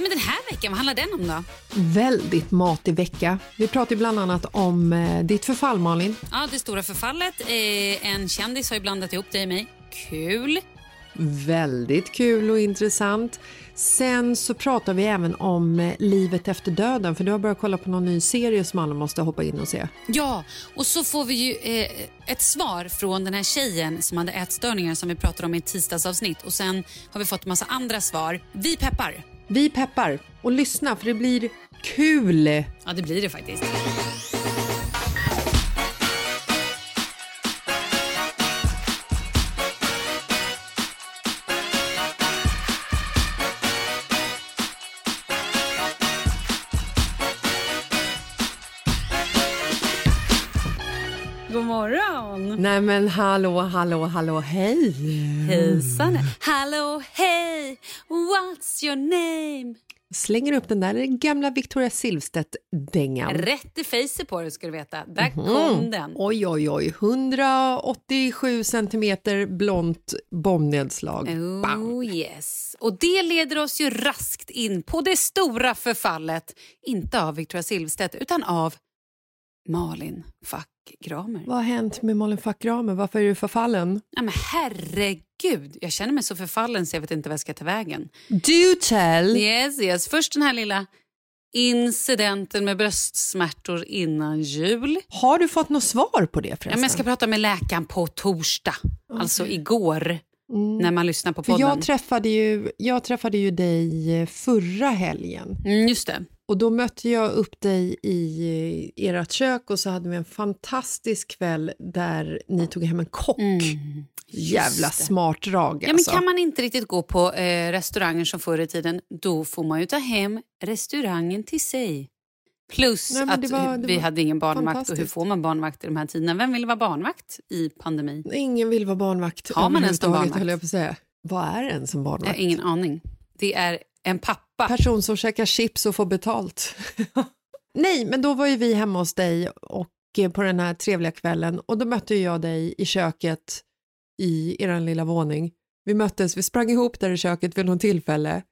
Nej, men den här veckan, vad handlar den om då? Väldigt matig vecka. Vi pratar bland annat om eh, ditt förfall Malin. Ja, det stora förfallet. Eh, en kändis har ju blandat ihop dig och mig. Kul. Väldigt kul och intressant. Sen så pratar vi även om eh, livet efter döden för du har börjat kolla på någon ny serie som alla måste hoppa in och se. Ja, och så får vi ju eh, ett svar från den här tjejen som hade ätstörningar som vi pratade om i ett tisdagsavsnitt och sen har vi fått massa andra svar. Vi peppar. Vi peppar och lyssna för det blir kul. Ja, det blir det faktiskt. Nej men hallå, hallå, hallå, hej! Hejsan! Hallå, hej! What's your name? Slänger upp den där gamla Victoria Silvstedt-dängan. Rätt i face på det ska du veta. Där Mhm. kom den. Oj, oj, oj. 187 centimeter blont bombnedslag. Bam. Oh yes. Och det leder oss ju raskt in på det stora förfallet. Inte av Victoria Silvstedt utan av Malin Fuck Gramer. Vad har hänt med Malin Fuck Gramer? Varför är du förfallen? Ja, men herregud, jag känner mig så förfallen så jag vet inte vad jag ska ta vägen. Do tell! Yes, yes. Först den här lilla incidenten med bröstsmärtor innan jul. Har du fått något svar på det Ja, förresten? men jag ska prata med läkaren på torsdag, alltså igår, när man lyssnar på Mm. För podden. jag träffade, ju, jag träffade ju dig eh, förra helgen Mm, just det. Och då mötte jag upp dig i ert kök och så hade vi en fantastisk kväll där ni tog hem en kock. Mm, Jävla det. smart drag Ja, men alltså. kan man inte riktigt gå på eh, restauranger som förr i tiden, då får man ju ta hem restaurangen till sig. Plus Nej, att var- vi hade ingen barnvakt. Och hur får man barnvakt i de här tiderna? Vem vill vara barnvakt i pandemi? Ingen vill vara barnvakt Har man ens en barnvakt? höll jag på att säga. Vad är ens en Jag barnvakt? har ingen aning. Det är en pappa. Person som käkar chips och får betalt. Nej, men då var ju vi hemma hos dig och eh, på den här trevliga kvällen och då mötte jag dig i köket i er lilla våning. Vi möttes, vi sprang ihop där i köket vid något tillfälle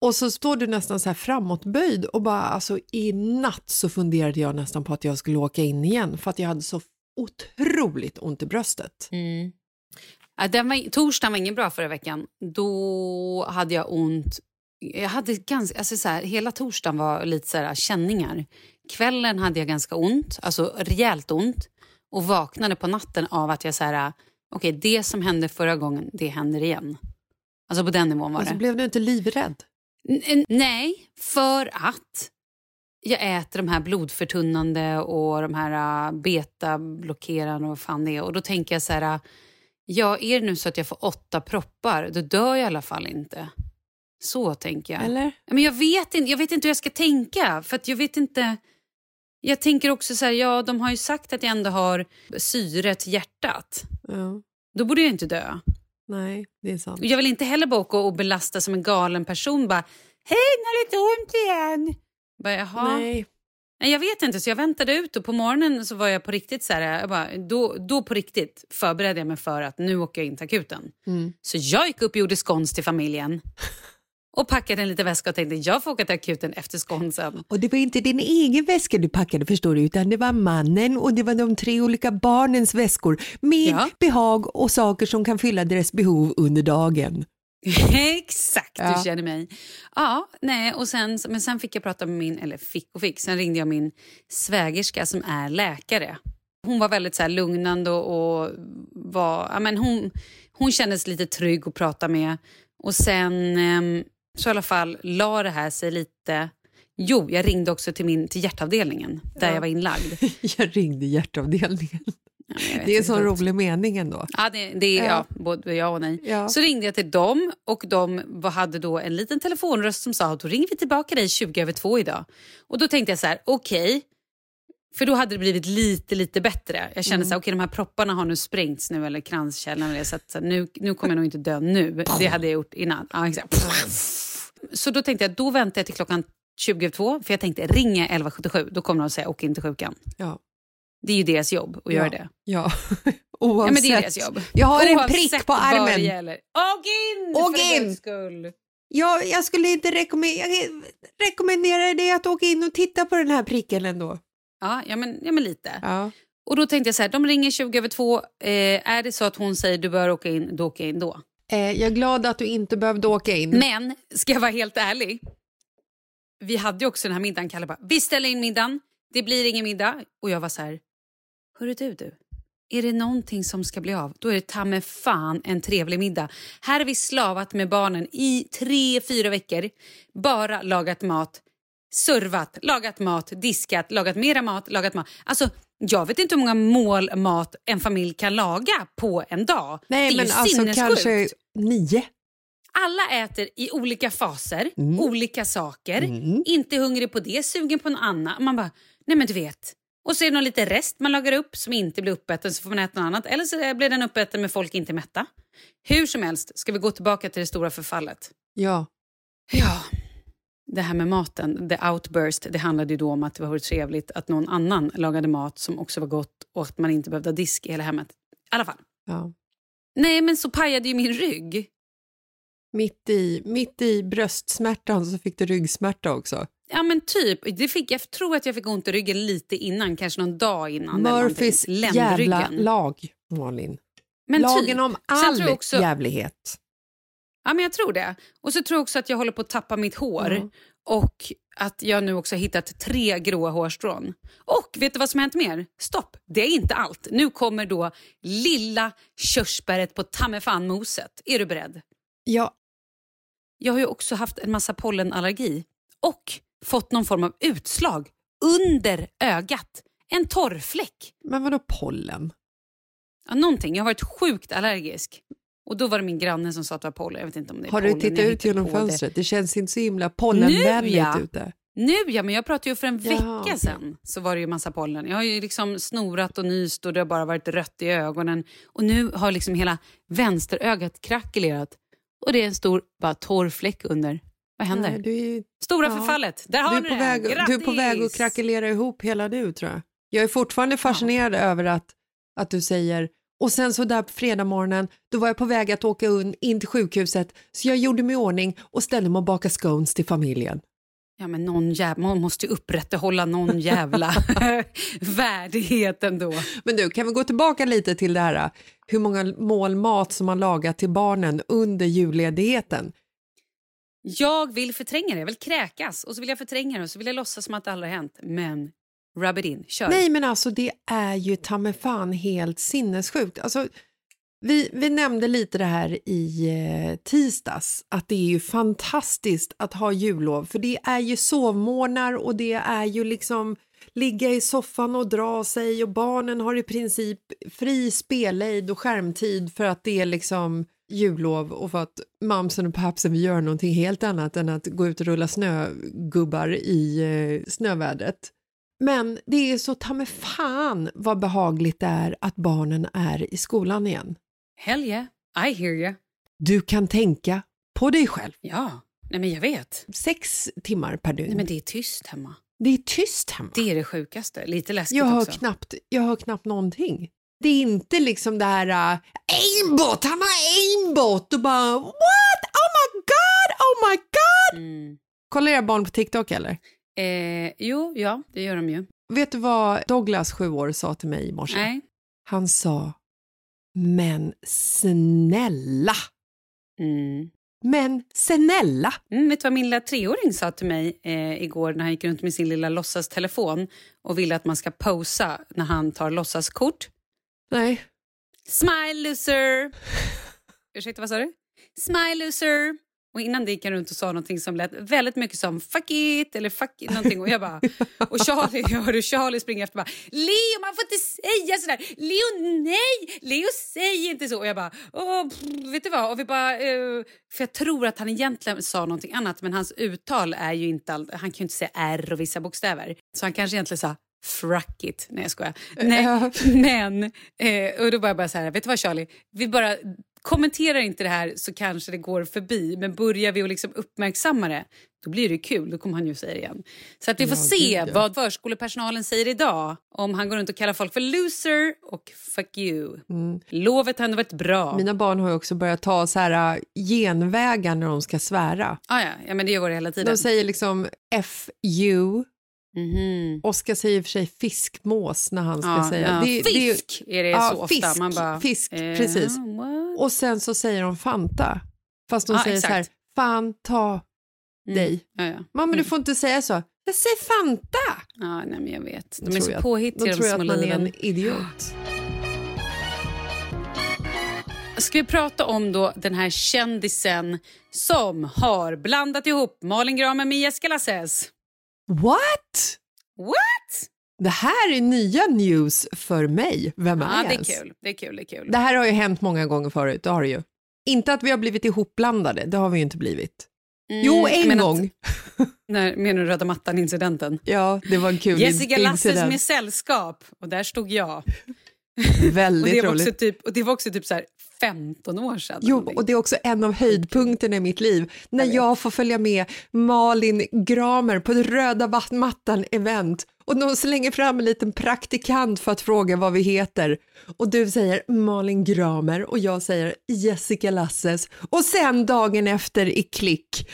och så står du nästan så här framåtböjd och bara alltså i natt så funderade jag nästan på att jag skulle åka in igen för att jag hade så otroligt ont i bröstet. Mm. Den var, torsdagen var ingen bra förra veckan. Då hade jag ont. Jag hade ganska, alltså så här, hela torsdagen var lite så här, känningar. Kvällen hade jag ganska ont, alltså rejält ont. Och vaknade på natten av att jag så här, okej det som hände förra gången, det händer igen. Alltså på den nivån var Alltså det. blev du inte livrädd? N- nej, för att jag äter de här blodförtunnande och de här uh, betablockerande och vad fan det är. Och då tänker jag så här, uh, ja är det nu så att jag får åtta proppar, då dör jag i alla fall inte. Så tänker jag. Eller? Men jag vet, inte, jag vet inte hur jag ska tänka, för jag vet inte... Jag tänker också så här, ja de har ju sagt att jag ändå har syre till hjärtat. Ja. Då borde jag inte dö. Nej, det är sant. Jag vill inte heller bara åka och belasta som en galen person. Bara, Hej, nu har lite ont igen. Bara, Jaha. Nej. Jag vet inte, så jag väntade ut och på morgonen så var jag på riktigt så här, jag bara, då, då på riktigt förberedde jag mig för att nu åker jag in till akuten. Mm. Så jag gick upp och gjorde skons till familjen och packade en liten väska och tänkte jag får åka till akuten efter skonsen. Och det var inte din egen väska du packade förstår du, utan det var mannen och det var de tre olika barnens väskor med Ja. behag och saker som kan fylla deras behov under dagen. Exakt, Ja. du känner mig. Ja, nej, och sen, men sen fick jag prata med min, eller fick och fick, sen ringde jag min svägerska som är läkare. Hon var väldigt så lugnande och, och var, ja, men hon, hon kändes lite trygg att prata med. Och sen ehm, så i alla fall la det här sig lite... Jo, jag ringde också till, min, till hjärtavdelningen där Ja. jag var inlagd. Jag ringde hjärtavdelningen. Det är en sån rolig mening ändå. Ja, det, det är Ja. ja. både ja och nej. Ja. Så ringde jag till dem och de hade då en liten telefonröst som sa att då ringer vi tillbaka dig 20 över två idag. Och då tänkte jag så här, okej. För då hade det blivit lite, lite bättre. Jag kände så här, okej de här propparna har nu sprängts nu eller kranskärlen eller så, att, så nu, nu kommer jag nog inte dö nu. Det hade jag gjort innan. Ja, exakt. Så då tänkte jag, då väntar jag till klockan 20 över två. För jag tänkte, ringer jag 1177 då kommer de säga åk in till sjukan. Ja. Det är ju deras jobb att göra det. Ja, Ja, oavsett. men det är deras jobb. Jag har en Oavsett prick på armen. Åk in Åk för in! Skull. Ja, jag skulle inte rekommendera, jag rekommenderar dig att åka in och titta på den här pricken ändå. Ja, ja, men, ja, men lite. Ja. Och då tänkte jag så här, de ringer 20 över två. Eh, är det så att hon säger du bör åka in, då åker jag in då. Eh, jag är glad att du inte behövde åka in. Men, ska jag vara helt ärlig. Vi hade ju också den här middagen, Kalle bara, vi ställer in middagen, det blir ingen middag. Och jag var så här, hörru du du. Är det någonting som ska bli av, då är det ta med fan en trevlig middag. Här har vi slavat med barnen i tre, fyra veckor. Bara lagat mat, servat, lagat mat, diskat, lagat mera mat, lagat mat. Alltså, jag vet inte hur många mål mat en familj kan laga på en dag. Nej, det är men ju alltså kanske nio. Alla äter i olika faser, Mm. olika saker. Mm. Inte hungrig på det, sugen på något annat. Man bara, nej men du vet. Och så är det någon lite rest man lagar upp som inte blir uppäten så får man äta något annat. Eller så blir den uppäten med folk inte mätta. Hur som helst ska vi gå tillbaka till det stora förfallet. Ja. Ja, det här med maten, the outburst, det handlade ju då om att det var trevligt att någon annan lagade mat som också var gott och att man inte behövde ha disk i hela hemmet. I alla fall. ja. Nej, men så pajade ju min rygg. Mitt, i, mitt i bröstsmärtan så fick du ryggsmärta också. Ja men typ. Det fick, jag tror att jag fick ont i ryggen lite innan, kanske någon dag innan. Murphys jävla lag, Malin. Men Lagen typ. om all också- jävlighet. Ja men jag tror det. Och så tror jag också att jag håller på att tappa mitt hår. Ja. Och att jag nu också hittat tre gråa hårstrån. Och vet du vad som har hänt mer? Stopp, det är inte allt. Nu kommer då lilla körsbäret på tammefanmoset. Är du beredd? Ja, Jag har ju också haft en massa pollenallergi. Och fått någon form av utslag under ögat. En torrfläck. Men vadå pollen? Ja, någonting. Jag har varit sjukt allergisk. Och Då var det min granne som sa att det var pollen. Jag vet inte om det är Har pollen. du tittat ut genom på det. fönstret? Det. känns inte så himla pollenvänligt ja. ute. Nu ja, men jag pratade ju för en Ja, vecka sedan. Så var det ju massa pollen. Jag har ju liksom snorat och nyst och det har bara varit rött i ögonen. Och nu har liksom hela vänsterögat krackelerat. Och det är en stor bara torr fläck under. Vad händer? Nej, är, Stora ja. förfallet. Där har du, är på väg, du är på väg att Grattis! krackelera ihop hela du tror jag. Jag är fortfarande fascinerad över att, att du säger och sen så där på fredag då var jag på väg att åka un, in till sjukhuset så jag gjorde mig i ordning och ställde mig och bakade scones till familjen. Ja, men någon jävla, man måste ju upprätthålla någon jävla värdighet ändå. Men du, kan vi gå tillbaka lite till det här hur många mål mat som man lagat till barnen under julledigheten? Jag vill förtränga det, jag vill kräkas och så vill jag förtränga det och så vill jag låtsas som att det aldrig har hänt. Men rub it in, kör. Nej men alltså det är ju ta mig fan helt sinnessjukt. Alltså, vi, vi nämnde lite det här i eh, tisdags, att det är ju fantastiskt att ha jullov för det är ju sovmorgnar och det är ju liksom ligga i soffan och dra sig och barnen har i princip fri spellejd och skärmtid för att det är liksom jullov och för att mamsen och pappsen vill göra någonting helt annat än att gå ut och rulla snögubbar i eh, snövädret. Men det är så ta mig fan vad behagligt det är att barnen är i skolan igen. Hell yeah, I hear you. Du kan tänka på dig själv. Ja, nej men jag vet. Sex timmar per dygn. Nej, men det är tyst hemma. Det är tyst hemma. Det är det sjukaste. Lite läskigt jag, hör också. knappt, jag hör knappt någonting. Det är inte liksom det här uh, aimbot, han har aimbot och bara what? Oh my god, oh my god! Mm. Kollar era barn på TikTok eller? Eh, jo, ja, det gör de ju. Vet du vad Douglas, sju år, sa till mig i morse? Nej. Han sa, men snälla, Mm. men snälla. Mm, vet du vad min lilla treåring sa till mig eh, igår när han gick runt med sin lilla låtsastelefon och ville att man ska posa när han tar låtsaskort? Nej, Smile loser! Ursäkta, vad sa du? Smile loser! Och innan det gick han runt och sa någonting som lät väldigt mycket som fuck it eller fuck it, någonting. Och jag bara... Och Charlie, jag hörde Charlie springa efter och bara Leo, man får inte säga sådär! Leo, nej! Leo, säg inte så! Och jag bara, Åh, pff, vet du vad? Och vi bara, eh, för jag tror att han egentligen sa någonting annat men hans uttal är ju inte all, Han kan ju inte säga R och vissa bokstäver. Så han kanske egentligen sa Fruck it. Nej, jag skojar. Nej, men... Eh, och då var jag bara så här, vet du vad Charlie? Vi bara kommenterar inte det här så kanske det går förbi. Men börjar vi att liksom uppmärksamma det, då blir det kul. Då kommer han ju säga det igen. Så att vi får Ja, se gud, ja. vad förskolepersonalen säger idag. Om han går runt och kallar folk för loser och fuck you. Lovet har ändå varit bra. Mm. mina barn har ju också börjat ta så här äh, genvägar när de ska svära. Ah, ja, ja, men det gör det hela tiden. De säger liksom F-U. Mhm. Oskar säger i och för sig fiskmås när han ska Ja, säga. ja. Det- det är fisk det Ja, så ofta. fisk, Man bara, fisk, eh, precis. what? Och sen så säger de Fanta. Fast de Ja, säger så här, exakt. fan ta Mm. dig. Ja, ja. Mamma Mm. du får inte säga så. Jag säger Fanta. Ja, nej, men jag vet. De är så påhittiga de tror jag att man är en idiot. Ska vi prata om då den här kändisen som har blandat ihop Malin Gramer med Jessica Lasses? What? What? Det här är nya news för mig. Vem är Ja, det är ens? kul. Det är kul. Det är kul. Det här har ju hänt många gånger förut, det har det ju. Inte att vi har blivit ihopblandade, det har vi ju inte blivit. Mm, Jo, jag en gång. Att, när, menar du röda mattan-incidenten? Ja, det var en kul Jessica Lasses med sällskap och där stod jag. Och Väldigt det, var roligt. också typ, och det var också typ så här 15 år sedan. Jo, och det är också en av höjdpunkterna i mitt liv, när jag, får följa med Malin Gramer på ett röda mattan-event och någon slänger fram en liten praktikant för att fråga vad vi heter. Och du säger Malin Gramer och jag säger Jessica Lasses och sen dagen efter i klick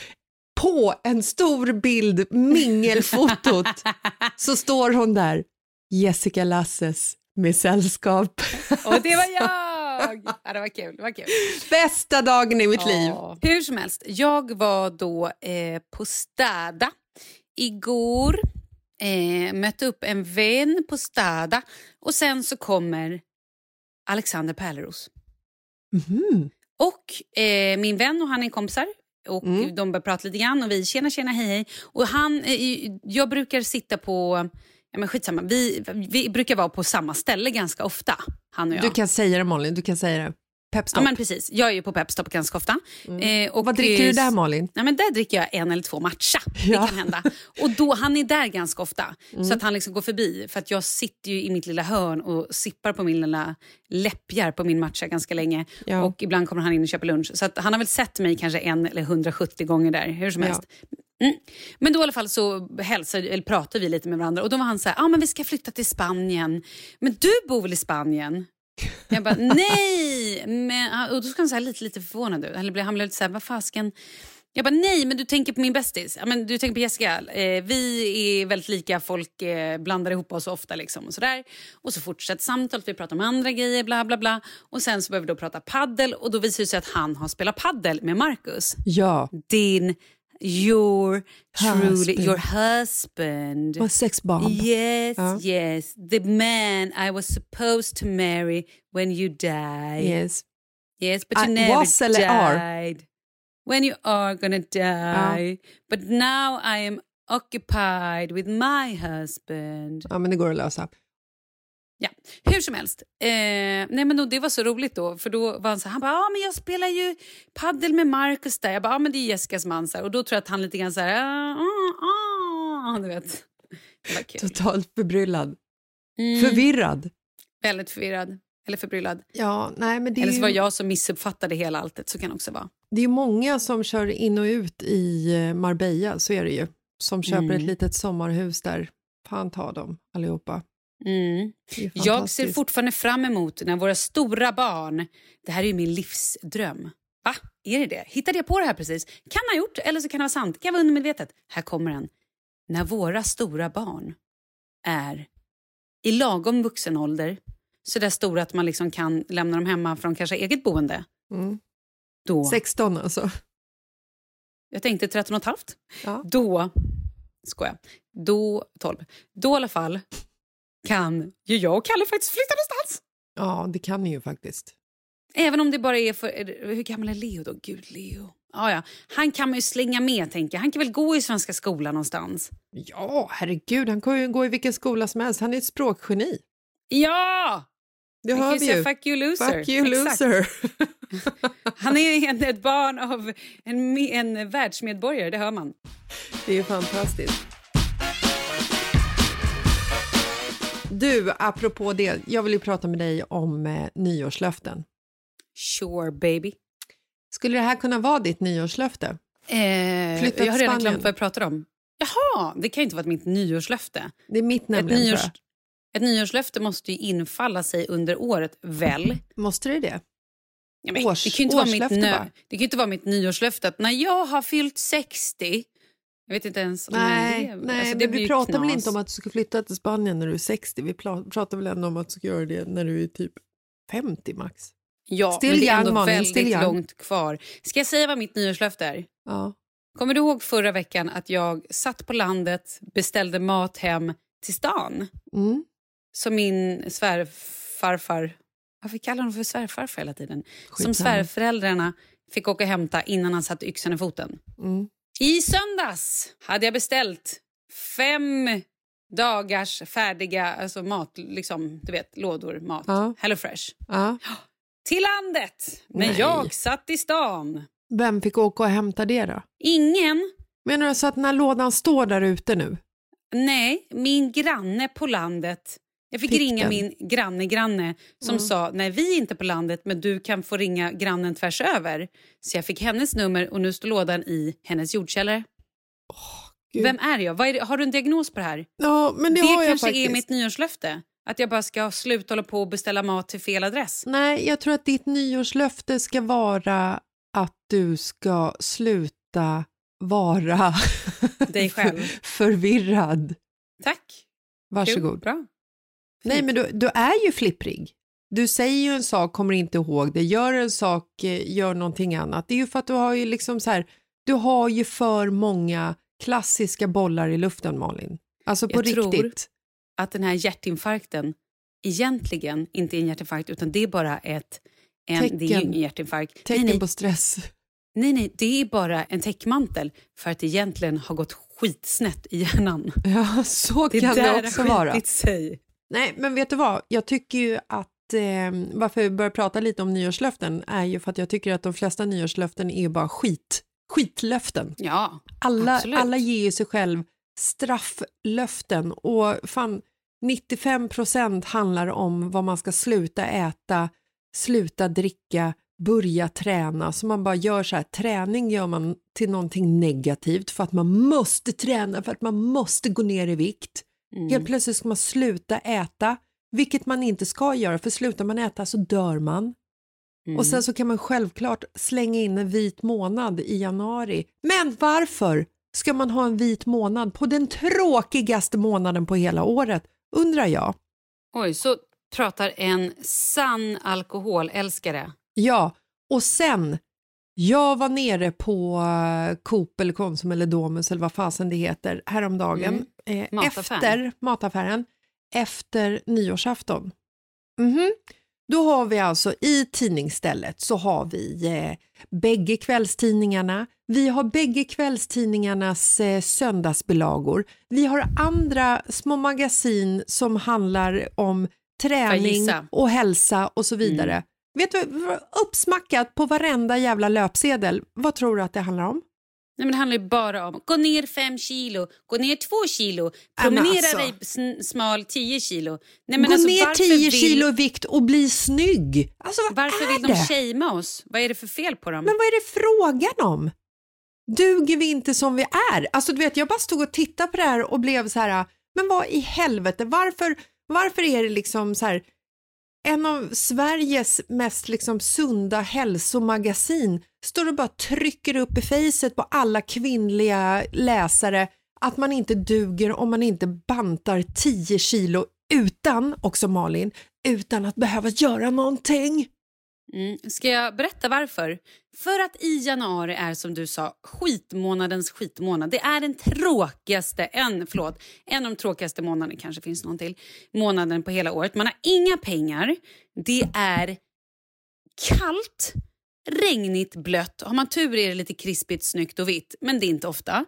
på en stor bild, mingelfotot, så står hon där, Jessica Lasses med sällskap. Och det var jag! Ja, det var kul. Det var kul. Bästa dagen i mitt liv. Ja. Hur som helst, jag var då eh, på Stada igår. Eh, mötte upp en vän på Stada och sen så kommer Alexander Pärleros. Mhm. Och eh, min vän och han är kompisar. och Mm. de börjar prata lite grann och vi tjena tjena hej hej. Och han, eh, jag brukar sitta på, men skitsamma, vi, vi brukar vara på samma ställe ganska ofta han och jag. Du kan säga det Malin, du kan säga det. Ja Pepstop. men precis, jag är ju på Pepstop ganska ofta. Eh, och, Vad dricker du eh, där Malin? Nej, men där dricker jag en eller två matcha. Ja. Det kan hända. Och då, han är där ganska ofta. Mm. Så att han liksom går förbi. För att jag sitter ju i mitt lilla hörn och sippar på min lilla läppjar på min matcha ganska länge. Ja. Och ibland kommer han in och köper lunch. Så att han har väl sett mig kanske en eller 170 gånger där. Hur som Ja. Mm. Men då i alla fall så hälsar, eller pratar vi lite med varandra och då var han så här, ah, men vi ska flytta till Spanien. Men du bor väl i Spanien? Jag bara, nej! Men, och då ska han så här lite, lite förvånad ut. Han blev, han blev lite så här, vad fasken? Jag bara, nej, men du tänker på min bästis. Ja, men du tänker på Jessica. Eh, vi är väldigt lika, folk eh, blandar ihop oss ofta. Liksom, och, så där. och så fortsätter samtalet, vi pratar om andra grejer, bla bla bla. Och sen så börjar vi då prata paddel och då visar det sig att han har spelat paddel med Marcus. Ja, Din, your, truly, your husband. och sexbomb. Yes, Ja. yes. The man I was supposed to marry when you died. Yes. Yes, but you I never was died. are? When you are gonna die. But now I am occupied with my husband. Ja, men det går att lösa. Ja, hur som helst. Eh, nej men då, det var så roligt då, för då var han så här, han bara, ah, men jag spelar ju paddel med Marcus där. Jag bara, ah, men det är Jessicas man. Så här. Och då tror jag att han lite grann så här, ah, ah, ah, du vet. Kul. Totalt förbryllad. Mm, Förvirrad. väldigt förvirrad. Eller förbryllad. Ja, nej, men det Eller så var ju, jag som missuppfattade hela alltet. Så kan det också vara. det är många som kör in och ut i eh, Marbella, så är det ju. Som köper Mm. ett litet sommarhus där. Fan ta dem allihopa. Mm. Jag ser fortfarande fram emot när våra stora barn... Det här är ju min livsdröm. Va? Är det det? Hittade jag på det här precis? Kan ha gjort, eller så kan det vara sant. Kan vara undermedvetet. Här kommer den. När våra stora barn är i lagom vuxen ålder, så där stora att man liksom kan lämna dem hemma från kanske eget boende. Mm. Då, 16 alltså. jag tänkte 13 och ett halvt. Ja. Då, skojar, då 12. Då i alla fall kan ju jag och Kalle faktiskt flytta någonstans. ja, det kan ni ju faktiskt. Även om det bara är för... Hur gammal är Leo då? Gud, Leo. Ja, ja. Han kan man ju slänga med, tänker jag. Han kan väl gå i Svenska skolan någonstans? Ja, herregud, han kan ju gå i vilken skola som helst. Han är ett språkgeni. Ja! Det hör vi ju. fuck you loser. Fuck you Exakt. loser. Han är en, ett barn av en, en världsmedborgare, det hör man. Det är ju fantastiskt. Du, apropå det, jag vill ju prata med dig om eh, nyårslöften. Sure, baby. Skulle det här kunna vara ditt nyårslöfte? Eh, Flytta jag har redan glömt vad jag pratar om. Jaha, det kan ju inte vara mitt nyårslöfte. Det är mitt Ett, nämligen, nyårs, tror ett nyårslöfte måste ju infalla sig under året, väl? Måste det det? Ja, men Års- det, kan ju inte vara mitt bara. det kan ju inte vara mitt nyårslöfte att när jag har fyllt 60... Jag vet inte ens om Nej, det, nej alltså, det men vi pratar väl knas. inte om att du ska flytta till Spanien när du är 60. Vi pratar väl ändå om att du ska göra det när du är typ 50 max. Ja, Still men det är ändå Malin, väldigt långt kvar. Ska jag säga vad mitt nyårslöfte är? Ja. Kommer du ihåg förra veckan att jag satt på landet, beställde mat hem till stan? Mm. Som min svärfarfar... Varför kallar honom för svärfarfar hela tiden? Som Skitsamma. svärföräldrarna fick åka och hämta innan han satte yxan i foten. Mm. I söndags hade jag beställt fem dagars färdiga alltså mat, liksom, du vet, lådor mat. Ja. Hello Fresh. Ja. Till landet! Men Nej. jag satt i stan. Vem fick åka och hämta det då? Ingen, Menar du så att här lådan står där ute nu? nej, min granne på landet. Jag fick, ringa min granne-granne som Mm. sa nej vi är inte på landet men du kan få ringa grannen tvärs över. Så jag fick hennes nummer och nu står lådan i hennes jordkällare. Gud. Vem är jag? Är det? Har du en diagnos på det här? Ja, men det, Det, har jag kanske faktiskt. är mitt nyårslöfte. Att jag bara ska sluta hålla på och beställa mat till fel adress. Nej, jag tror att ditt nyårslöfte ska vara att du ska sluta vara Dig själv. förvirrad. Tack. Varsågod. Kul. Bra. Nej, men du, du är ju flipprig. Du säger ju en sak, kommer inte ihåg det. Gör en sak, eh, gör någonting annat. Det är ju för att du har ju liksom så här, du har ju för många klassiska bollar i luften, Malin. Alltså på Jag tror riktigt. Att den här hjärtinfarkten egentligen inte är en hjärtinfarkt utan det är bara ett... En, det är ju Tecken. ingen hjärtinfarkt. Tecken nej, nej. på stress. Nej, nej, det är bara en täckmantel för att det egentligen har gått skitsnett i hjärnan. Ja, så Det kan där det också har vara. skitit sig. Nej, men vet du vad? Jag tycker ju att eh, varför vi börjar prata lite om nyårslöften är ju för att jag tycker att de flesta nyårslöften är ju bara skit. Skitlöften. Ja, Alla, absolut. alla ger ju sig själv strafflöften och fan 95 procent handlar om vad man ska sluta äta, sluta dricka, börja träna. Så man bara gör så här, träning gör man till någonting negativt för att man måste träna, för att man måste gå ner i vikt. Mm. Helt plötsligt ska man sluta äta, vilket man inte ska göra, för slutar man äta så dör man. Mm. Och sen så kan man självklart slänga in en vit månad i januari. Men varför ska man ha en vit månad på den tråkigaste månaden på hela året, undrar jag. Oj, så pratar en sann alkoholälskare. Ja, och sen, jag var nere på eh, Coop eller Konsum eller Domus eller vad fasen det heter häromdagen. Eh, Mataffären. efter mataffären, efter nyårsafton. Mhm. Då har vi alltså i tidningsstället så har vi eh, bägge kvällstidningarna, vi har bägge kvällstidningarnas eh, söndagsbilagor, vi har andra små magasin som handlar om träning och hälsa och så vidare. Vet du, uppsmackat på varenda jävla löpsedel, vad tror du att det handlar om? Nej, men det handlar ju bara om gå ner fem kilo, gå ner två kilo, men promenera alltså. dig sn- smal tio kilo. Nej, men Gå alltså, ner varför 10 vill, kilo i vikt och bli snygg. Alltså, Varför är vill de det? shamea oss? Vad är det för fel på dem? Men vad är det frågan om? Duger vi inte som vi är? Alltså du vet, jag bara stod och tittade på det här och blev så här, men vad i helvete, varför, varför är det liksom så här, en av Sveriges mest liksom sunda hälsomagasin står och bara trycker upp i facet på alla kvinnliga läsare att man inte duger om man inte bantar 10 kilo utan, också Malin, utan att behöva göra någonting. Mm. Ska jag berätta varför? För att i januari är som du sa skitmånadens skitmånad. Det är den tråkigaste, en, förlåt, en av de tråkigaste månaderna, kanske finns någon till, månaden på hela året. Man har inga pengar, det är kallt, regnigt, blött. Har man tur är det lite krispigt, snyggt och vitt, men det är inte ofta.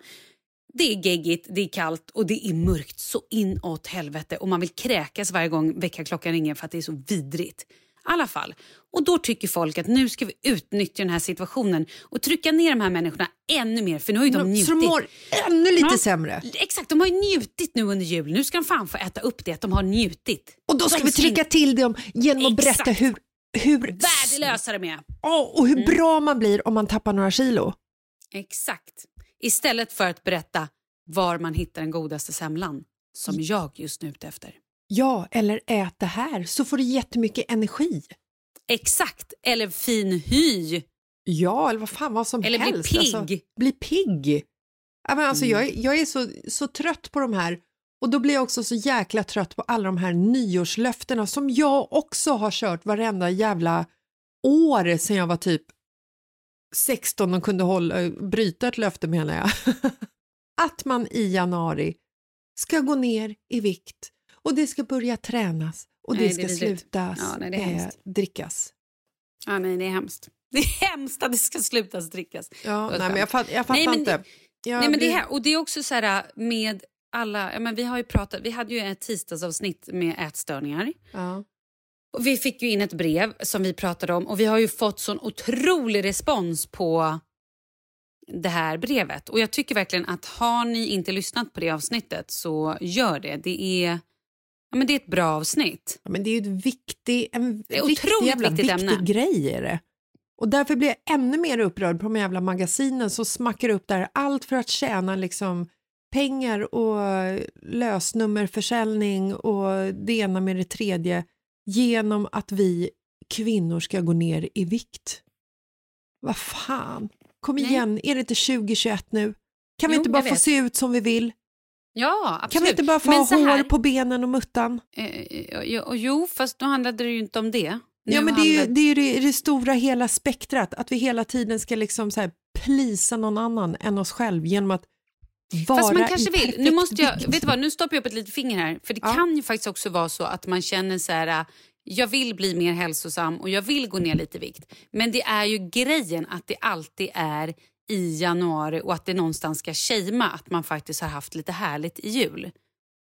Det är geggigt, det är kallt och det är mörkt så inåt helvete och man vill kräkas varje gång väckarklockan ringer för att det är så vidrigt. Alla fall. Och då tycker folk att nu ska vi utnyttja den här situationen och trycka ner de här människorna ännu mer för nu har ju de Så njutit. de mår ännu lite Ja. sämre. Exakt, de har ju njutit nu under jul. Nu ska de fan få äta upp det att de har njutit. Och då ska De vi trycka till dem genom att Exakt. berätta hur, hur, Värdelösa de är. Ja, och hur Mm. bra man blir om man tappar några kilo. Exakt. Istället för att berätta var man hittar den godaste semlan som jag just nu är ute efter. Ja, eller ät det här så får du jättemycket energi. Exakt, eller fin hy. Ja, eller vad fan vad som Eller bli helst. pigg. Alltså, bli pigg. Ja, men alltså, Mm. jag, jag är så, så trött på de här och då blir jag också så jäkla trött på alla de här nyårslöftena som jag också har kört varenda jävla år sedan jag var typ 16 och kunde hålla, bryta ett löfte menar jag. Att man i januari ska gå ner i vikt och det ska börja tränas och Nej, det det ska vidrigt. slutas Ja, nej, det eh, drickas. Ja, nej, det är hemskt. Det är hemskt att det ska slutas drickas. Ja, nej, men jag, fatt, jag fattar Nej, men inte. Jag Nej, men det här, och det är också så här med alla... Ja, men vi, har ju pratat, vi hade ju ett tisdagsavsnitt med ätstörningar. ja. Och vi fick ju in ett brev som vi pratade om och vi har ju fått sån otrolig respons på det här brevet. Och jag tycker verkligen att har ni inte lyssnat på det avsnittet så gör det. Det är, ja, men det är ett bra avsnitt. Ja, men det är ju ett viktig, en Det är viktig otroligt jävla viktigt viktig ämne. grej är det. Och därför blir jag ännu mer upprörd på de jävla magasinen som smackar upp där allt för att tjäna liksom pengar och lösnummerförsäljning och det ena med det tredje genom att vi kvinnor ska gå ner i vikt. Vad fan, kom Nej. igen, är det inte 2021 nu? Kan vi Jo, inte bara få se ut som vi vill? Ja, absolut. Kan vi inte bara få ha hår på benen och muttan? Eh, jo, och jo, fast då handlade det ju inte om det. Ja, Nu men det är ju det, är det, det stora hela spektrat, att vi hela tiden ska liksom så här plisa någon annan än oss själv genom att vara Fast man kanske vill. Nu, måste jag, vet du vad, nu stoppar jag upp ett litet finger här. För det Ja. kan ju faktiskt också vara så att man känner så här... jag vill bli mer hälsosam och jag vill gå ner lite i vikt. Men det är ju grejen att det alltid är i januari och att det någonstans ska shamea att man faktiskt har haft lite härligt i jul.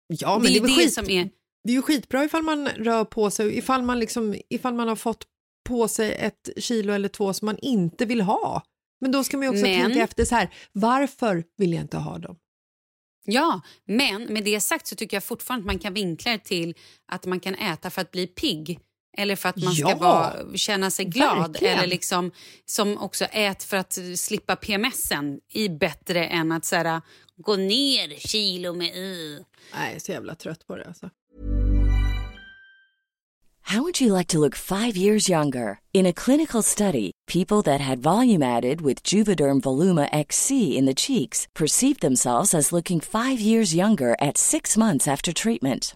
Ja, men det, är det, skit, som är... det är ju skitbra ifall man rör på sig, ifall man, liksom, ifall man har fått på sig ett kilo eller två som man inte vill ha. Men då ska man också men... tänka efter så här, varför vill jag inte ha dem? Ja, men med det sagt så tycker jag fortfarande att man kan vinkla det till att man kan äta för att bli pigg eller för att man ska ja, vara, känna sig glad. Verkligen. Eller liksom, som också ät för att slippa PMSen i bättre än att så här, gå ner kilo med i. Nej, är så jävla trött på det. Alltså. How would you like to look five years younger? In a clinical study, people that had volume added with Juvederm Voluma XC in the cheeks perceived themselves as looking five years younger at six months after treatment.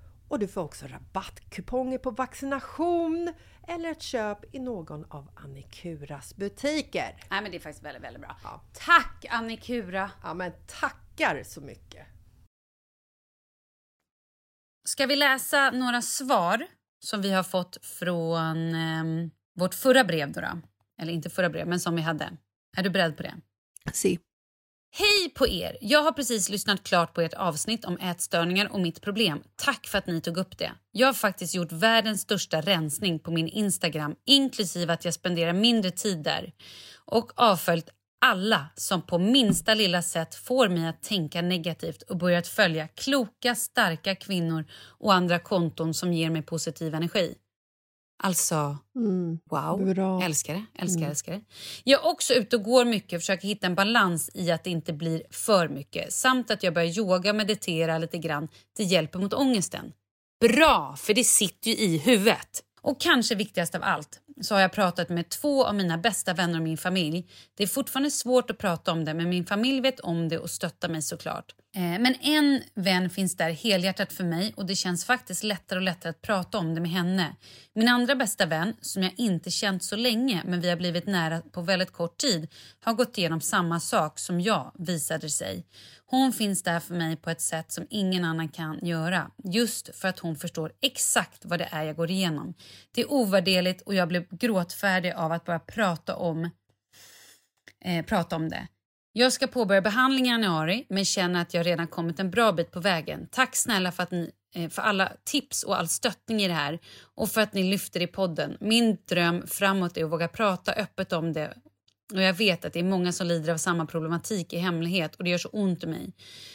och du får också rabattkuponger på vaccination eller ett köp i någon av Annikuras butiker. Nej, men det är faktiskt väldigt, väldigt bra. Ja. Tack Annikura! Ja, men tackar så mycket! Ska vi läsa några svar som vi har fått från eh, vårt förra brev då, då? Eller inte förra brev, men som vi hade. Är du beredd på det? Si. Hej på er! Jag har precis lyssnat klart på ert avsnitt om ätstörningar och mitt problem. Tack för att ni tog upp det. Jag har faktiskt gjort världens största rensning på min Instagram inklusive att jag spenderar mindre tid där och avföljt alla som på minsta lilla sätt får mig att tänka negativt och börjat följa kloka, starka kvinnor och andra konton som ger mig positiv energi. Alltså, Mm. wow. Bra. Älskar det, älskar, Mm. älskar det. Jag är också ute och går mycket och försöker hitta en balans i att det inte blir för mycket. Samt att jag börjar yoga och meditera lite grann till hjälp mot ångesten. Bra, för det sitter ju i huvudet. Och kanske viktigast av allt så har jag pratat med två av mina bästa vänner och min familj. Det är fortfarande svårt att prata om det men min familj vet om det och stöttar mig såklart. Eh, men en vän finns där helhjärtat för mig och det känns faktiskt lättare och lättare att prata om det med henne. Min andra bästa vän, som jag inte känt så länge men vi har blivit nära på väldigt kort tid, har gått igenom samma sak som jag visade sig. Hon finns där för mig på ett sätt som ingen annan kan göra. Just för att hon förstår exakt vad det är jag går igenom. Det är ovärderligt och jag blev gråtfärdig av att bara prata om, eh, prata om det. Jag ska påbörja behandling i januari men känner att jag redan kommit en bra bit på vägen. Tack snälla för, att ni, eh, för alla tips och all stöttning i det här och för att ni lyfter i podden. Min dröm framåt är att våga prata öppet om det och jag vet att det är många som lider av samma problematik i hemlighet och det gör så ont i mig.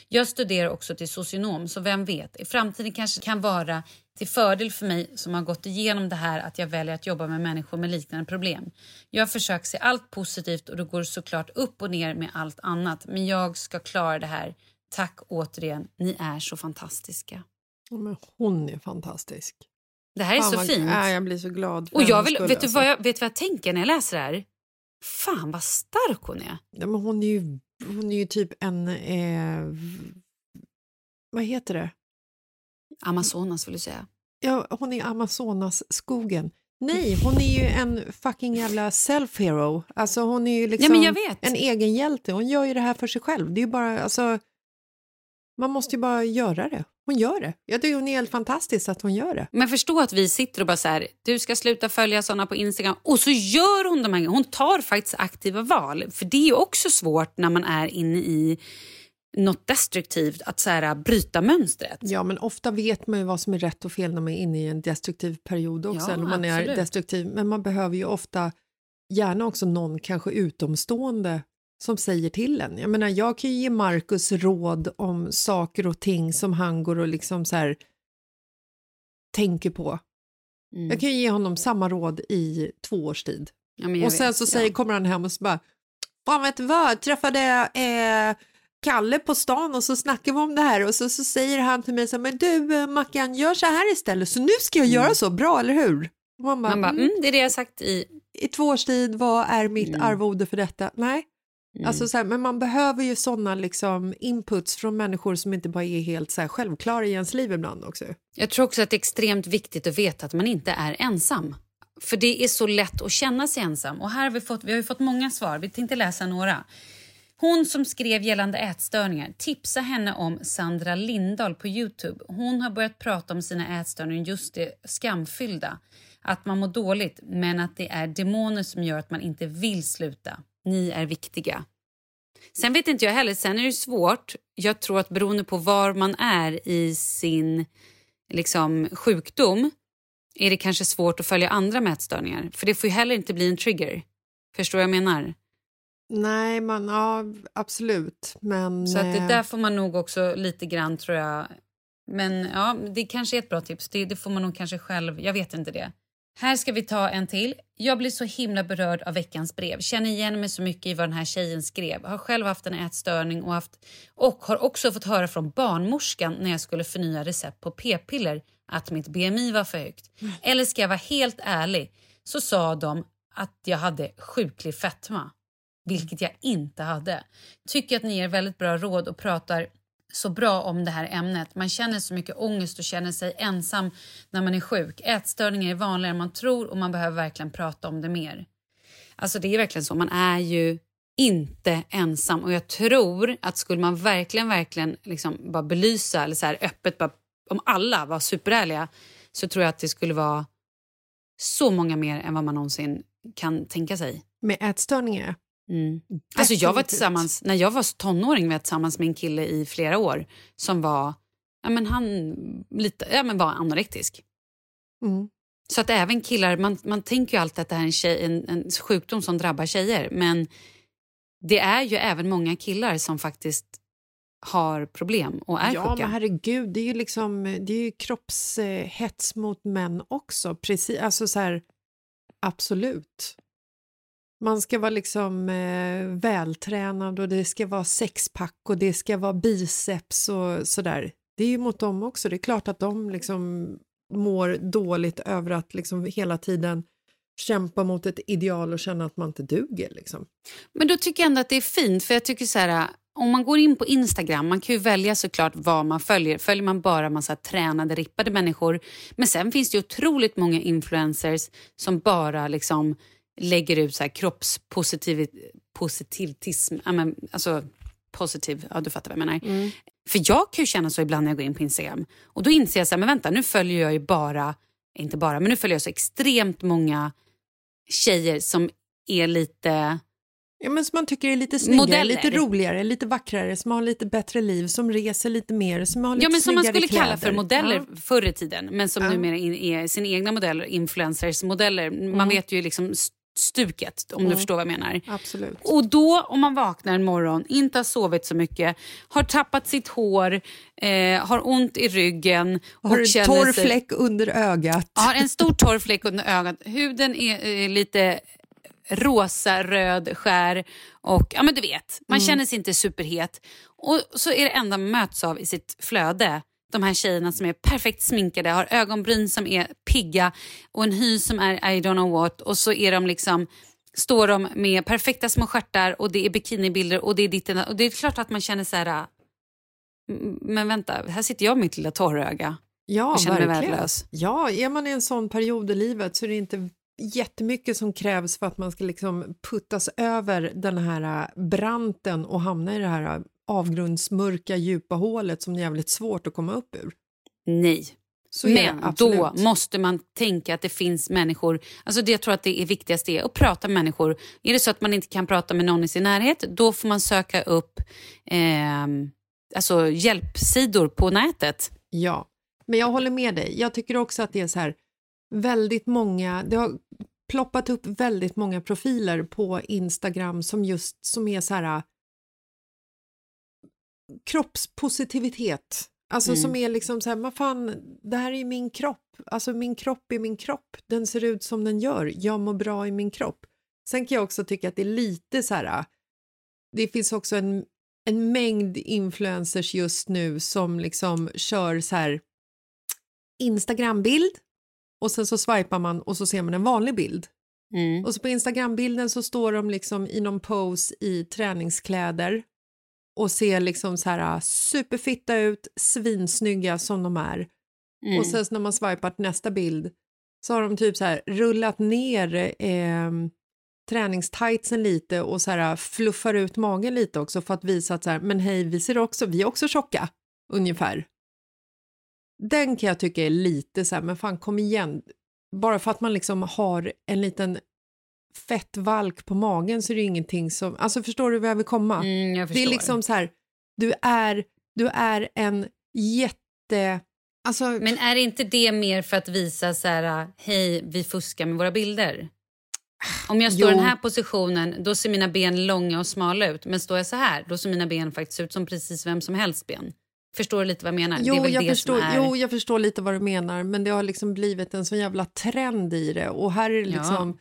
Jag studerar också till socionom så vem vet, i framtiden kanske kan vara till fördel för mig som har gått igenom det här att jag väljer att jobba med människor med liknande problem. Jag försöker se allt positivt och det går såklart upp och ner med allt annat men jag ska klara det här. Tack återigen, ni är så fantastiska. Men hon är fantastisk. Det här är Fan så vad- fint. Ja, jag blir så glad. och jag vill, skull, vet, du alltså. vad jag, vet du vad jag tänker när jag läser det här? Fan vad stark hon är. Ja, men hon, är ju, hon är ju typ en... Eh, vad heter det? Amazonas vill du säga. Ja, hon är Amazonas-skogen. Nej, hon är ju en fucking jävla self-hero. Alltså hon är ju liksom vet. en egen hjälte. Hon gör ju det här för sig själv. Det är ju bara, alltså, man måste ju bara göra det. Hon gör det. Jag tycker hon är helt fantastisk att hon gör det. Men förstå att vi sitter och bara så här, du ska sluta följa såna på Instagram och så gör hon de här Hon tar faktiskt aktiva val. För det är ju också svårt när man är inne i något destruktivt att så här, bryta mönstret. Ja, men ofta vet man ju vad som är rätt och fel när man är inne i en destruktiv period också. Ja, eller man är destruktiv. Men man behöver ju ofta, gärna också någon kanske utomstående som säger till en. Jag menar, jag kan ju ge Markus råd om saker och ting som han går och liksom så här tänker på. Mm. Jag kan ju ge honom samma råd i två års tid. Ja, Och sen vet, så säger, ja. kommer han hem och så bara, fan vet du vad, jag träffade eh, Kalle på stan och så snackar vi om det här och så, så säger han till mig så här, men du eh, Mackan, gör så här istället, så nu ska jag göra så, bra eller hur? Och man bara, Man bara, mm, mm, det är det jag har sagt i... i två års tid, vad är mitt Mm. arvode för detta? Nej. Mm. Alltså så här, men man behöver ju sådana liksom inputs från människor som inte bara är helt så här självklara i ens liv ibland också. Jag tror också att det är extremt viktigt att veta att man inte är ensam. För det är så lätt att känna sig ensam. Och här har vi, fått, vi har fått många svar. Vi tänkte läsa några. Hon som skrev gällande ätstörningar, tipsa henne om Sandra Lindahl på Youtube. Hon har börjat prata om sina ätstörningar, just det skamfyllda. Att man mår dåligt, men att det är demoner som gör att man inte vill sluta. Ni är viktiga. Sen vet inte jag heller, sen är det svårt. Jag tror att beroende på var man är i sin liksom, sjukdom är det kanske svårt att följa andra mätstörningar. För det får ju heller inte bli en trigger. Förstår vad jag menar? Nej, man, ja, absolut. Men, Så att det eh, där får man nog också lite grann tror jag Men ja, det kanske är ett bra tips. Det, det får man nog kanske själv... Jag vet inte det. Här ska vi ta en till. Jag blir så himla berörd av veckans brev. Känner igen mig så mycket i vad den här tjejen skrev. Har själv haft en ätstörning och, haft, och har också fått höra från barnmorskan när jag skulle förnya recept på p-piller att mitt BMI var för högt. Eller ska jag vara helt ärlig så sa de att jag hade sjuklig fetma, vilket jag inte hade. Tycker att ni ger väldigt bra råd och pratar så bra om det här ämnet. Man känner så mycket ångest och känner sig ensam när man är sjuk. Ätstörningar är vanligare än man tror och man behöver verkligen prata om det mer. Alltså det är verkligen så, man är ju inte ensam och jag tror att skulle man verkligen, verkligen liksom bara belysa eller så här öppet, bara, om alla var superärliga så tror jag att det skulle vara så många mer än vad man någonsin kan tänka sig. Med ätstörningar? Mm. Alltså jag var tillsammans, när jag var tonåring var jag tillsammans med en kille i flera år som var, ja, men han lite, ja, men var anorektisk. Mm. Så att även killar, man, man tänker ju alltid att det här är en, tjej, en, en sjukdom som drabbar tjejer men det är ju även många killar som faktiskt har problem och är ja, sjuka. Men herregud, det är ju liksom det är ju kroppshets mot män också. Precis, alltså så här, absolut. Man ska vara liksom eh, vältränad och det ska vara sexpack och det ska vara biceps och sådär. Det är ju mot dem också. Det är klart att de liksom mår dåligt över att liksom hela tiden kämpa mot ett ideal och känna att man inte duger. Liksom. Men då tycker jag ändå att det är fint, för jag tycker så här, eh, om man går in på Instagram, man kan ju välja såklart vad man följer. Följer man bara massa tränade, rippade människor, men sen finns det otroligt många influencers som bara liksom lägger ut så här kroppspositivitism, alltså positiv, ja du fattar vad jag menar. Mm. För jag kan ju känna så ibland när jag går in på Instagram och då inser jag så här, men vänta nu följer jag ju bara, inte bara, men nu följer jag så extremt många tjejer som är lite Ja, men som man tycker är lite snyggare, Modeller. lite roligare, lite vackrare, som har lite bättre liv, som reser lite mer, som har lite Ja, men som man skulle kläder. kalla för modeller ja. förr i tiden, men som ja. numera är sina egna modeller, influencers modeller. Man mm. vet ju liksom stuket om mm. du förstår vad jag menar. Absolut. Och då om man vaknar en morgon, inte har sovit så mycket, har tappat sitt hår, eh, har ont i ryggen. Har en torr sig, fläck under ögat. Har en stor torr fläck under ögat. Huden är eh, lite rosa, röd, skär och ja men du vet, man mm. känner sig inte superhet. Och så är det enda man möts av i sitt flöde de här tjejerna som är perfekt sminkade, har ögonbryn som är pigga och en hy som är I don't know what och så är de liksom står de med perfekta små stjärtar och det är bikinibilder och det är ditt och det är klart att man känner så här men vänta, här sitter jag med mitt lilla torröga. Ja, jag känner verkligen. mig värdelös. Ja, är man i en sån period i livet så är det inte jättemycket som krävs för att man ska liksom puttas över den här branten och hamna i det här avgrundsmörka djupa hålet som är jävligt svårt att komma upp ur. Nej. Men då måste man tänka att det finns människor, alltså det jag tror att det är viktigast är att prata med människor. Är det så att man inte kan prata med någon i sin närhet, då får man söka upp eh, alltså hjälpsidor på nätet. Ja, men jag håller med dig. Jag tycker också att det är så här väldigt många, det har ploppat upp väldigt många profiler på Instagram som just som är så här kroppspositivitet. Alltså mm. som är liksom så här, vad fan, det här är min kropp. Alltså min kropp är min kropp. Den ser ut som den gör. Jag mår bra i min kropp. Sen kan jag också tycka att det är lite så här, det finns också en, en mängd influencers just nu som liksom kör så här Instagrambild och sen så swipar man och så ser man en vanlig bild. Mm. Och så på Instagrambilden så står de liksom i någon pose i träningskläder och ser liksom så här äh, superfitta ut, svinsnygga som de är. Mm. Och sen när man swipar till nästa bild så har de typ så här rullat ner eh, träningstightsen lite och så här äh, fluffar ut magen lite också för att visa att så här, men hej, vi ser också, vi är också tjocka, ungefär. Den kan jag tycka är lite så här, men fan kom igen, bara för att man liksom har en liten fett valk på magen så är det ingenting som, alltså förstår du vad jag vill komma? Mm, det är liksom så här, du är, du är en jätte, alltså. Men är inte det mer för att visa så här, hej vi fuskar med våra bilder? Om jag står i den här positionen då ser mina ben långa och smala ut men står jag så här då ser mina ben faktiskt ut som precis vem som helst ben. Förstår du lite vad jag menar? Jo, jag förstår, är... jo, jag förstår lite vad du menar, men det har liksom blivit en sån jävla trend i det. Och här är det Ja.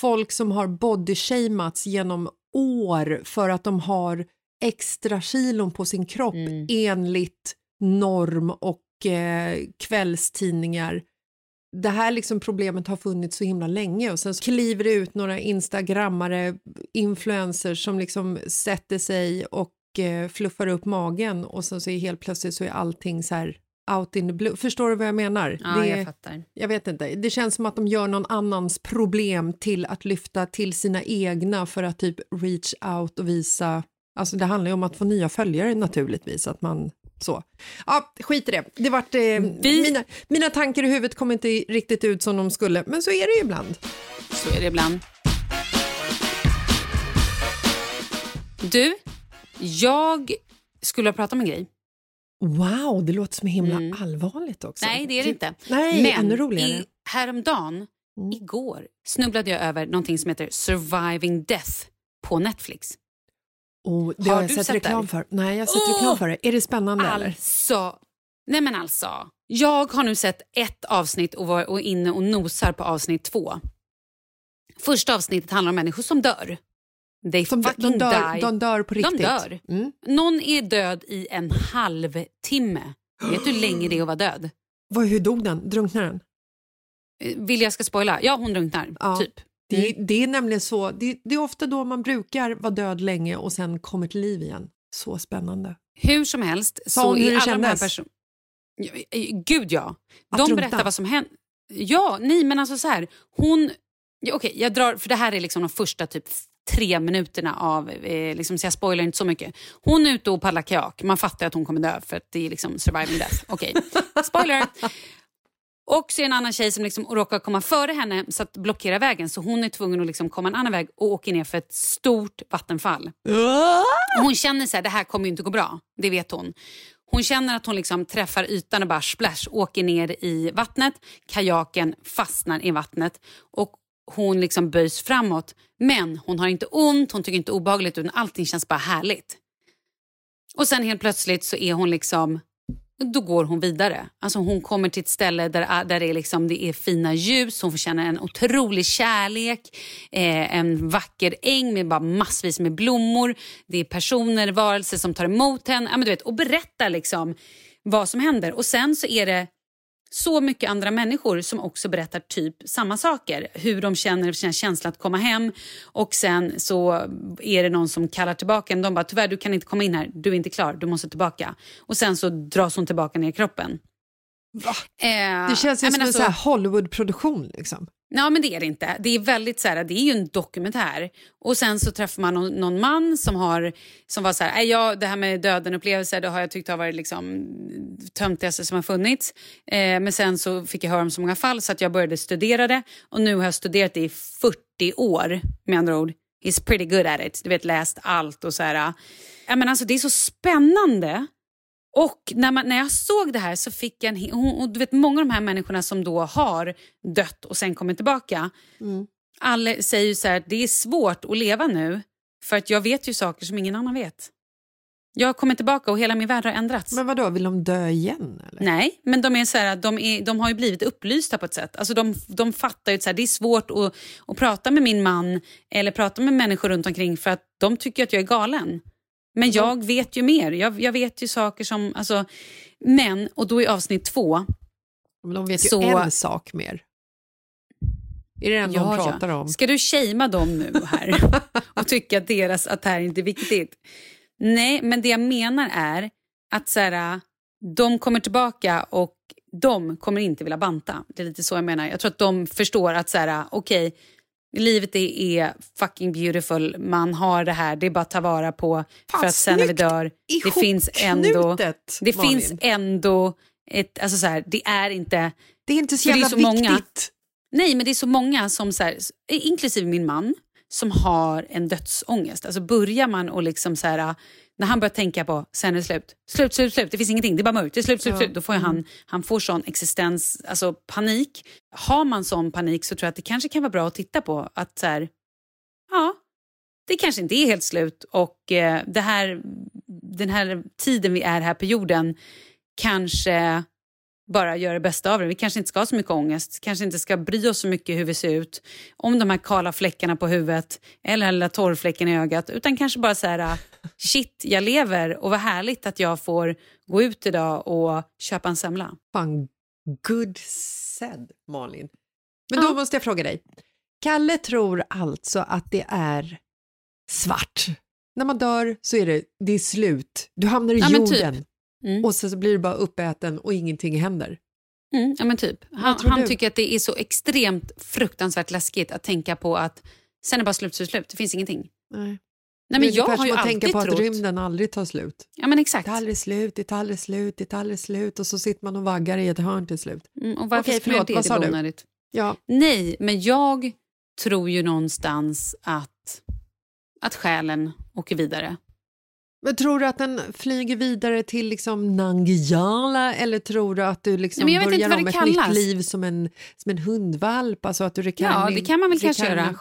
Folk som har bodyshamats genom år för att de har extra kilon på sin kropp Mm. enligt norm och eh, kvällstidningar. Det här liksom problemet har funnits så himla länge och sen så kliver det ut några instagrammare, influencers som liksom sätter sig och eh, fluffar upp magen och sen så är helt plötsligt så är allting så här out in the blue. Förstår du vad jag menar? Ja, det, jag fattar. jag vet inte. Det känns som att de gör någon annans problem till att lyfta till sina egna för att typ reach out och visa. Alltså det handlar ju om att få nya följare naturligtvis, att man så. Ja, skit i det. det vart, eh, Vi- mina, mina tankar i huvudet kom inte riktigt ut som de skulle, men så är det ju ibland. Så är det ibland. Du, jag skulle prata om en grej. Wow, det låter som himla Mm. allvarligt också. Nej, det är det inte. Nej, Men ännu roligare. I, häromdagen, igår, snubblade jag över någonting som heter Surviving Death på Netflix. Oh, det Har har jag sett sett reklam det? för. Nej, jag har sett Åh! reklam för det. Är det spännande eller? Alltså, nej men alltså. Jag har nu sett ett avsnitt och var och inne och nosar på avsnitt två. Första avsnittet handlar om människor som dör. They Som, fucking de, dör, die. de dör på De riktigt. dör. Mm. Någon är död i en halvtimme. Vet du hur länge det är att vara död? Vad, hur dog den? Drunknade den? Eh, Vill jag ska spoila? Ja, hon drunknar. Ja. Typ. Det, det är nämligen så, det, det är ofta då man brukar vara död länge och sen kommer till liv igen. Så spännande. Hur som helst Sa så hon hur det de kändes? personerna... Gud ja. Att De drunkna? berättar vad som hände. Ja, nej men alltså så här. Hon... Ja, Okej, jag drar... För det här är liksom de första typ tre minuterna av... Eh, liksom, så jag spoilar inte så mycket. Hon är ute och paddlar kajak. Man fattar att hon kommer dö för att det är liksom surviving death. Okej, spoiler. Och så är det en annan tjej som liksom råkar komma före henne så att blockera vägen. Så hon är tvungen att liksom komma en annan väg och åker ner för ett stort vattenfall. Och hon känner så här, det här kommer inte gå bra. Det vet hon. Hon känner att hon liksom träffar ytan och bara splash, åker ner i vattnet. Kajaken fastnar i vattnet och hon liksom böjs framåt. Men hon har inte ont, hon tycker inte obehagligt utan allting känns bara härligt. Och sen helt plötsligt så är hon liksom då går hon vidare. Alltså hon kommer till ett ställe där, ah, där det, är liksom, det är fina ljus, hon får känna en otrolig kärlek, eh, en vacker äng med bara massvis med blommor. Det är personer, varelser som tar emot henne ja, men du vet, och berättar liksom vad som händer. Och sen så är det så mycket andra människor som också berättar typ samma saker. Hur de känner sina känsla att komma hem. Och sen så är det någon som kallar tillbaka en. De bara, tyvärr du kan inte komma in här, du är inte klar, du måste tillbaka. Och sen så dras hon tillbaka ner i kroppen. Eh, Det känns ju som en alltså- så här Hollywood-produktion. Liksom. Ja, men det är det inte. Det är väldigt så här, det är ju en dokumentär. Och sen så träffar man någon, någon man som har som var så här, äh, ja, det här med döden-upplevelser det har jag tyckt har varit liksom töntigaste som har funnits. Eh, men sen så fick jag höra om så många fall så att jag började studera det. Och nu har jag studerat det i 40 år med andra ord. He's pretty good at it. Du vet, läst allt och så här. Ja, men alltså, det är så spännande. Och när, man, när jag såg det här så fick jag en... Och, du vet, många av de här människorna som då har dött och sen kommer tillbaka. Alla säger ju så här, det är svårt att leva nu för att jag vet ju saker som ingen annan vet. Jag kommit tillbaka och hela min värld har ändrats. Men vad då vill de dö igen? Eller? Nej, men de, är så här, de, är, de har ju blivit upplysta på ett sätt. Alltså de, de fattar ju att det är svårt att, att prata med min man eller prata med människor runt omkring för att de tycker att jag är galen. Men jag vet ju mer. Jag, jag vet ju saker som... Alltså, men, och då i avsnitt två... Men de vet ju Så- en sak mer. Är det den de pratar om? Ska du shamea dem nu här och tycka att deras att det här inte är viktigt? Nej, men det jag menar är att så här, de kommer tillbaka och de kommer inte vilja banta. Det är lite så jag menar. Jag tror att de förstår att så här, okej, livet är, fucking beautiful. Man har det här, det är bara att ta vara på Fan, för att sen när vi dör, det finns ändå, det Malin. finns ändå ett, alltså så här, det är inte Det är inte så jävla så viktigt. många. Nej, men det är så många, som så här, inklusive min man, som har en dödsångest. Alltså börjar man och liksom så här, när han börjar tänka på sen är det slut, slut, slut, slut, det finns ingenting, det är bara mörkt, det är slut, slut, Ja. slut. Då får han, han får sån existens, alltså panik. Har man sån panik så tror jag att det kanske kan vara bra att titta på att så här, ja, det kanske inte är helt slut och eh, det här den här tiden vi är här på jorden kanske bara göra det bästa av det. Vi kanske inte ska ha så mycket ångest, kanske inte ska bry oss så mycket hur vi ser ut, om de här kala fläckarna på huvudet eller den lilla torrfläcken i ögat, utan kanske bara så här, shit, jag lever och vad härligt att jag får gå ut idag och köpa en semla. Fan, good said, Malin. Men då Ja. måste jag fråga dig. Kalle tror alltså att det är svart. När man dör så är det, det är slut. Du hamnar i Ja, men typ. Mm. och så blir du bara uppäten och ingenting händer. Mm, ja, men typ. Han, han tycker att det är så extremt fruktansvärt läskigt att tänka på att sen är det bara slut, slut, slut. Det finns ingenting. Nej. Nej, men jag har ju alltid tänka på trott... att rymden aldrig tar slut. Ja, men exakt. Det tar aldrig slut, det tar aldrig slut, det tar aldrig slut och så sitter man och vaggar i ett hörn till slut. Mm, och varför Okej, förlåt, det? vad sa du? Ja, Nej, men jag tror ju någonstans att, att själen åker vidare. Men tror du att den flyger vidare till liksom Nangijala eller tror du att du liksom Nej, börjar om ett nytt kallas. liv som en, som en hundvalp? Alltså att du Ja, det kan man väl kanske göra.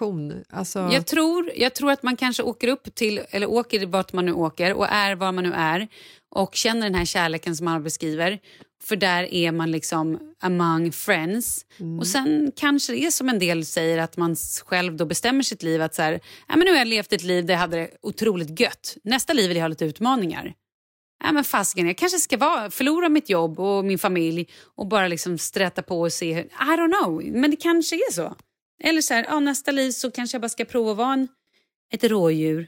Alltså, Jag tror, jag tror att man kanske åker upp till, eller åker vart man nu åker och är var man nu är och känner den här kärleken som alla beskriver. För där är man liksom among friends. Mm. Och sen kanske det är som en del säger att man själv då bestämmer sitt liv att så här, ja, men nu har jag levt ett liv där jag hade det otroligt gött. Nästa liv vill jag ha lite utmaningar. Ja, men fasiken, jag kanske ska vara, förlora mitt jobb och min familj och bara liksom sträta på och se. hur- I don't know, men det kanske är så. Eller så här, ja, nästa liv så kanske jag bara ska prova att vara en, ett rådjur.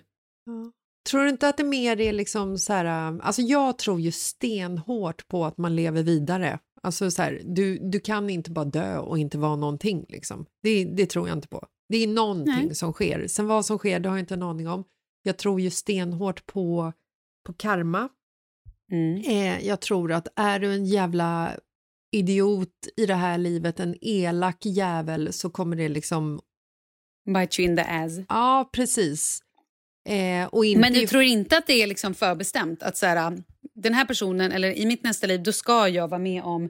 Tror du inte att det mer är liksom så här, alltså jag tror ju stenhårt på att man lever vidare. Alltså så här, du, du kan inte bara dö och inte vara någonting liksom. Det, det tror jag inte på. Det är någonting Nej. som sker. Sen vad som sker, det har jag inte en aning om. Jag tror ju stenhårt på, på karma. Mm. Eh, jag tror att är du en jävla idiot i det här livet, en elak jävel, så kommer det liksom, Bite you in the ass. ja precis. Eh, inte Men du tror inte att det är liksom förbestämt? Att så här, den här personen, eller i mitt nästa liv, då ska jag vara med om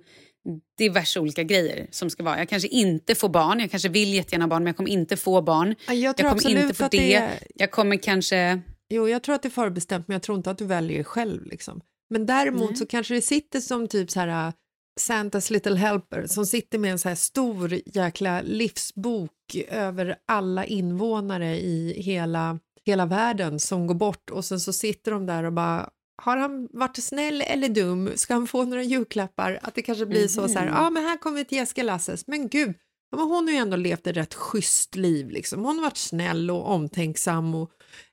diverse olika grejer som ska vara. Jag kanske inte får barn, jag kanske vill jättegärna ha barn men jag kommer inte få barn. Ja, jag Jag kommer inte få det. det Jag kommer kanske... Jo, jag tror att det är förbestämt, men jag tror inte att du väljer själv. Liksom. Men däremot Nej. så kanske det sitter som typ så här uh, Santas little helper som sitter med en så här stor jäkla livsbok över alla invånare i hela, hela världen som går bort och sen så sitter de där och bara har han varit snäll eller dum? Ska han få några julklappar? Att det kanske blir så, så här, ja men här kommer ett Jessica Lasses, men gud, ja, men hon har ju ändå levt ett rätt schysst liv liksom. Hon har varit snäll och omtänksam och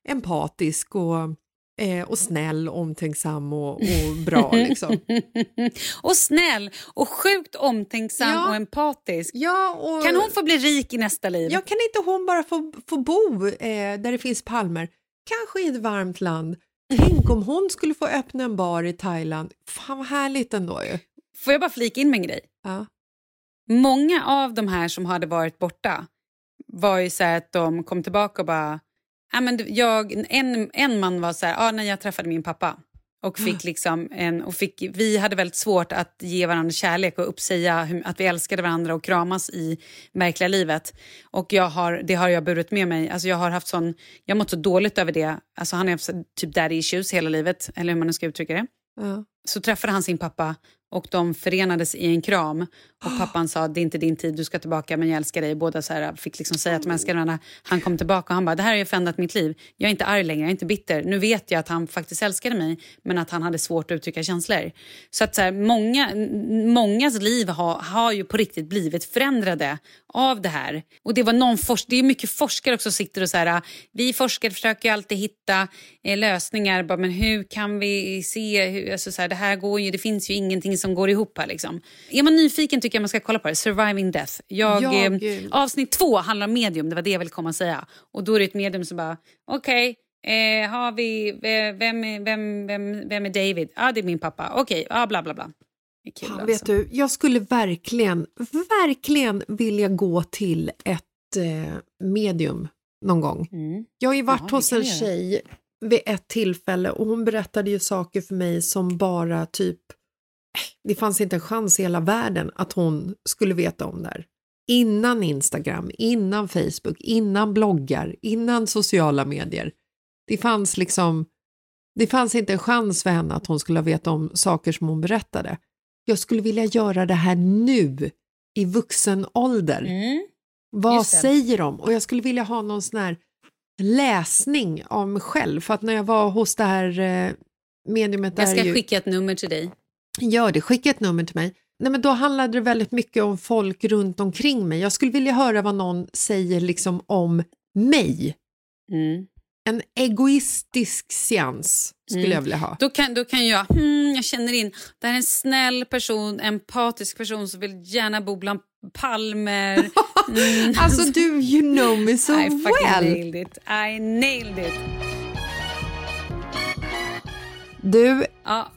empatisk och, eh, och snäll, omtänksam och, och bra liksom. och snäll och sjukt omtänksam Ja. och empatisk. Ja, och, Kan hon få bli rik i nästa liv? ja, kan inte hon bara få, få bo eh, där det finns palmer? Kanske i ett varmt land. Tänk om hon skulle få öppna en bar i Thailand. Fan vad härligt ändå ju. Får jag bara flika in med en grej? Ja. Många av de här som hade varit borta var ju så här att de kom tillbaka och bara... Ja, men jag, en, en man var så här, ah, när jag träffade min pappa och fick liksom en, och fick, vi hade väldigt svårt att ge varandra kärlek och uppsäga hur, att vi älskade varandra och kramas i verkliga livet. Och jag har, det har jag burit med mig. Alltså jag har haft sån, jag mått så dåligt över det. Alltså han har haft typ daddy issues hela livet, eller hur man nu ska uttrycka det Ja. Så träffade han sin pappa och de förenades i en kram. Och pappan sa det är inte din tid, du ska tillbaka men jag älskar dig. Båda så här, fick liksom säga att de älskar varandra. Han kom tillbaka och han bara det här har ju förändrat mitt liv. Jag är inte arg längre, jag är inte bitter. Nu vet jag att han faktiskt älskade mig men att han hade svårt att uttrycka känslor. Så att så här, många, mångas liv har, har ju på riktigt blivit förändrade av det här. Och det var någon forsk det är mycket forskare också som sitter och så här, vi forskare försöker alltid hitta eh, lösningar. Bara, men hur kan vi se, hur, alltså så här, det här går ju, det finns ju ingenting som går ihop här liksom. Är man nyfiken tycker jag man ska kolla på det, Surviving Death. Jag, Ja, eh, avsnitt två handlar om medium, det var det jag ville komma och säga. Och då är det ett medium som bara, okej, eh, har vi, ve- vem, är- vem, vem, vem är David? Ja, ah, det är min pappa. Okej, ah, bla bla bla. Kul Fan, alltså. vet du, jag skulle verkligen, verkligen vilja gå till ett eh, medium någon gång. Mm. Jag har ju varit Ja, hos en tjej vid ett tillfälle och hon berättade ju saker för mig som bara typ, det fanns inte en chans i hela världen att hon skulle veta om det här. Innan Instagram, innan Facebook, innan bloggar, innan sociala medier. Det fanns liksom, Det fanns inte en chans för henne att hon skulle veta om saker som hon berättade. Jag skulle vilja göra det här nu, i vuxen ålder. Mm. Vad säger de? Och jag skulle vilja ha någon sån här läsning av mig själv. För att när jag var hos det här eh, mediumet... Jag ska ju, skicka ett nummer till dig. Gör det, skicka ett nummer till mig. Nej, men då handlade det väldigt mycket om folk runt omkring mig. Jag skulle vilja höra vad någon säger liksom om mig. Mm. En egoistisk seans skulle Mm. jag vilja ha. Då kan, då kan jag, hmm, jag känner in, det här är en snäll person, empatisk person som vill gärna bo bland palmer. Mm. Alltså du, you know me so I fucking well. nailed it. I nailed it. Du, Ja,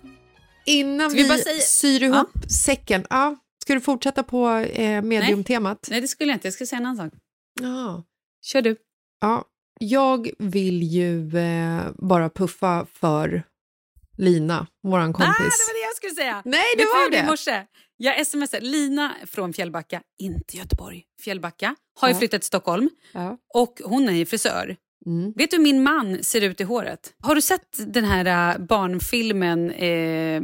innan Ska vi vi, bara säga- syr ihop säcken. Ja, ska du fortsätta på eh, mediumtemat? nej, det skulle jag inte. Jag skulle säga en annan sak. Ja. Kör du. ja. Jag vill ju eh, bara puffa för Lina, våran kompis. Ah, det var det jag skulle säga. Nej, Vet det jag var gjorde i det. morse? Jag smsade Lina från Fjällbacka, inte Göteborg. Fjällbacka har ju Ja. flyttat till Stockholm Ja. och hon är ju frisör. Mm. Vet du hur min man ser ut i håret? Har du sett den här äh, barnfilmen eh,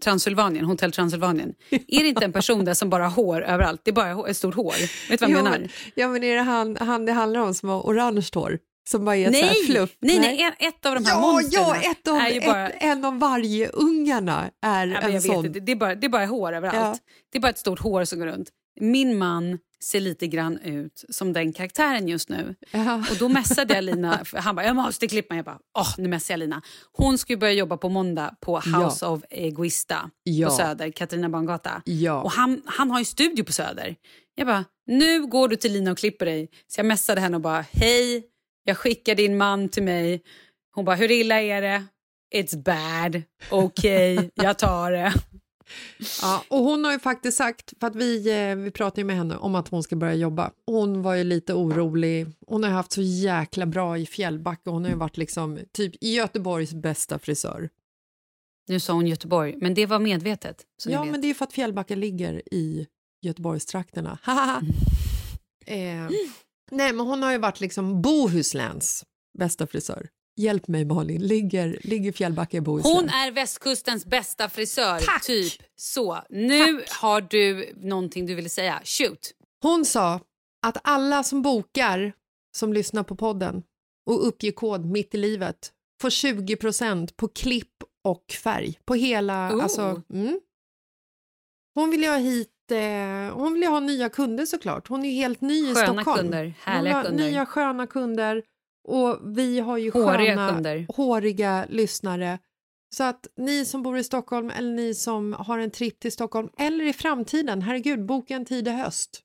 Transylvanien, Hotell Transylvanien? Är det inte en person där som bara har hår överallt? Det är bara ett stort hår. Vet du vad jag ja, menar? men, ja, men är det han, han det handlar om som har orange hår? Som bara är så här Nej, fluff? nej, nej, en- ett av de här Ja, monstren ja ett av, ju bara... ett, en av varje ungarna är Ja, en sån. inte, det, är bara, det är bara hår överallt. Ja. Det är bara ett stort hår som går runt. Min man ser lite grann ut som den karaktären just nu. Ja. Och då messade jag Lina, han bara “jag måste klippa mig”. Jag bara “åh, nu messar jag Lina”. Hon ska ju börja jobba på måndag på House of Egoista Ja. på Söder, Katarina Bangata. Ja. Och han, han har ju studio på Söder. Jag bara “nu går du till Lina och klipper dig”. Så jag messade henne och bara “hej, jag skickar din man till mig”. Hon bara “hur illa är det?” “It's bad, okej, jag tar det”. Ja, och hon har ju faktiskt sagt, för att vi, eh, vi pratade med henne om att hon ska börja jobba. Hon var ju lite orolig. Hon har haft så jäkla bra i Fjällbacka. Hon har ju varit liksom typ Göteborgs bästa frisör. Nu sa hon Göteborg, men det var medvetet. Ja, men det är för att Fjällbacka ligger i Göteborgstrakterna. eh, nej, men hon har ju varit liksom Bohusläns bästa frisör. Hjälp mig Malin, ligger, ligger Fjällbacka i Bohuslän? Hon är västkustens bästa frisör. Tack. Typ så. Nu har du någonting du ville säga. Shoot. Hon sa att alla som bokar, som lyssnar på podden och uppger kod mitt i livet får 20% på klipp och färg på hela... Oh. Alltså, mm. Hon vill ha hit... Eh, hon vill ju ha nya kunder såklart. Hon är ju helt ny i Sköna Stockholm. kunder, hon härliga kunder. Nya sköna kunder. Och vi har ju Håriga sköna, kunder. håriga lyssnare. Så att ni som bor i Stockholm eller ni som har en tripp till Stockholm eller i framtiden, herregud, boka en tid i höst.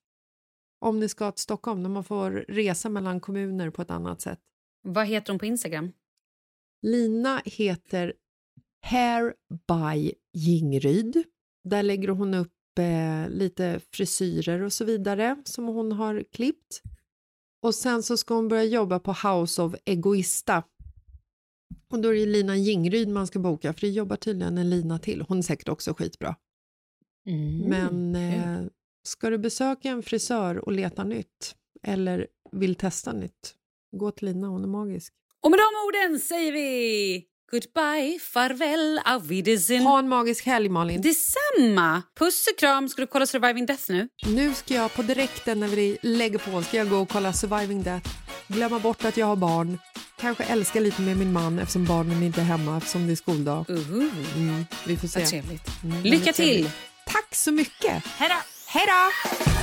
Om ni ska till Stockholm, när man får resa mellan kommuner på ett annat sätt. Vad heter hon på Instagram? Lina heter Hair by Jingryd. Där lägger hon upp eh, lite frisyrer och så vidare som hon har klippt. Och sen så ska hon börja jobba på House of Egoista. Och då är det Lina Jingryd man ska boka för det jobbar tydligen en Lina till. Hon är säkert också skitbra. Men eh, ska du besöka en frisör och leta nytt eller vill testa nytt, gå till Lina, hon är magisk. Och med de orden säger vi goodbye, farväl, auf Wiedersehen. Ha en magisk helg Malin. Detsamma! Puss och kram. Ska du kolla Surviving Death nu? Nu ska jag på direkten när vi lägger på ska jag gå och kolla Surviving Death, glömma bort att jag har barn, kanske älska lite med min man eftersom barnen inte är hemma eftersom det är skoldag. Uhu, Mm, vi får se. vad trevligt. Mm, Lycka till! trevligt. Tack så mycket! Hej då! Hej då!